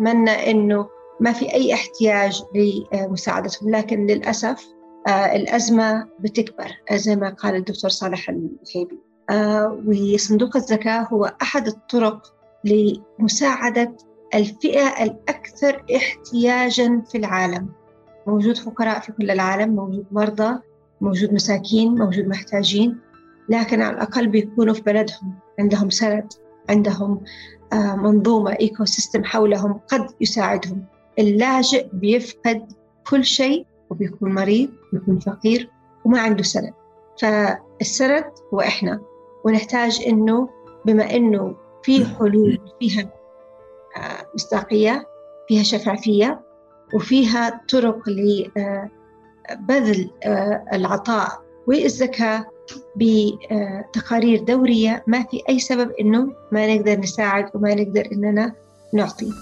نتمنى إنه ما في أي احتياج لمساعدتهم لكن للأسف آه، الأزمة بتكبر زي ما قال الدكتور صالح الحيبي آه، وصندوق الزكاة هو أحد الطرق لمساعدة الفئة الأكثر احتياجا في العالم. موجود فقراء في كل العالم موجود مرضى موجود مساكين موجود محتاجين لكن على الأقل بيكونوا في بلدهم عندهم سند عندهم منظومة ecosystem حولهم قد يساعدهم. اللاجئ بيفقد كل شيء وبيكون مريض بيكون فقير وما عنده سند فالسند هو إحنا ونحتاج إنه بما إنه في حلول فيها آه، مصداقية فيها شفافية وفيها طرق لبذل آه، العطاء والزكاة. بتقارير دورية ما في أي سبب إنه ما نقدر نساعد وما نقدر إننا نعطي.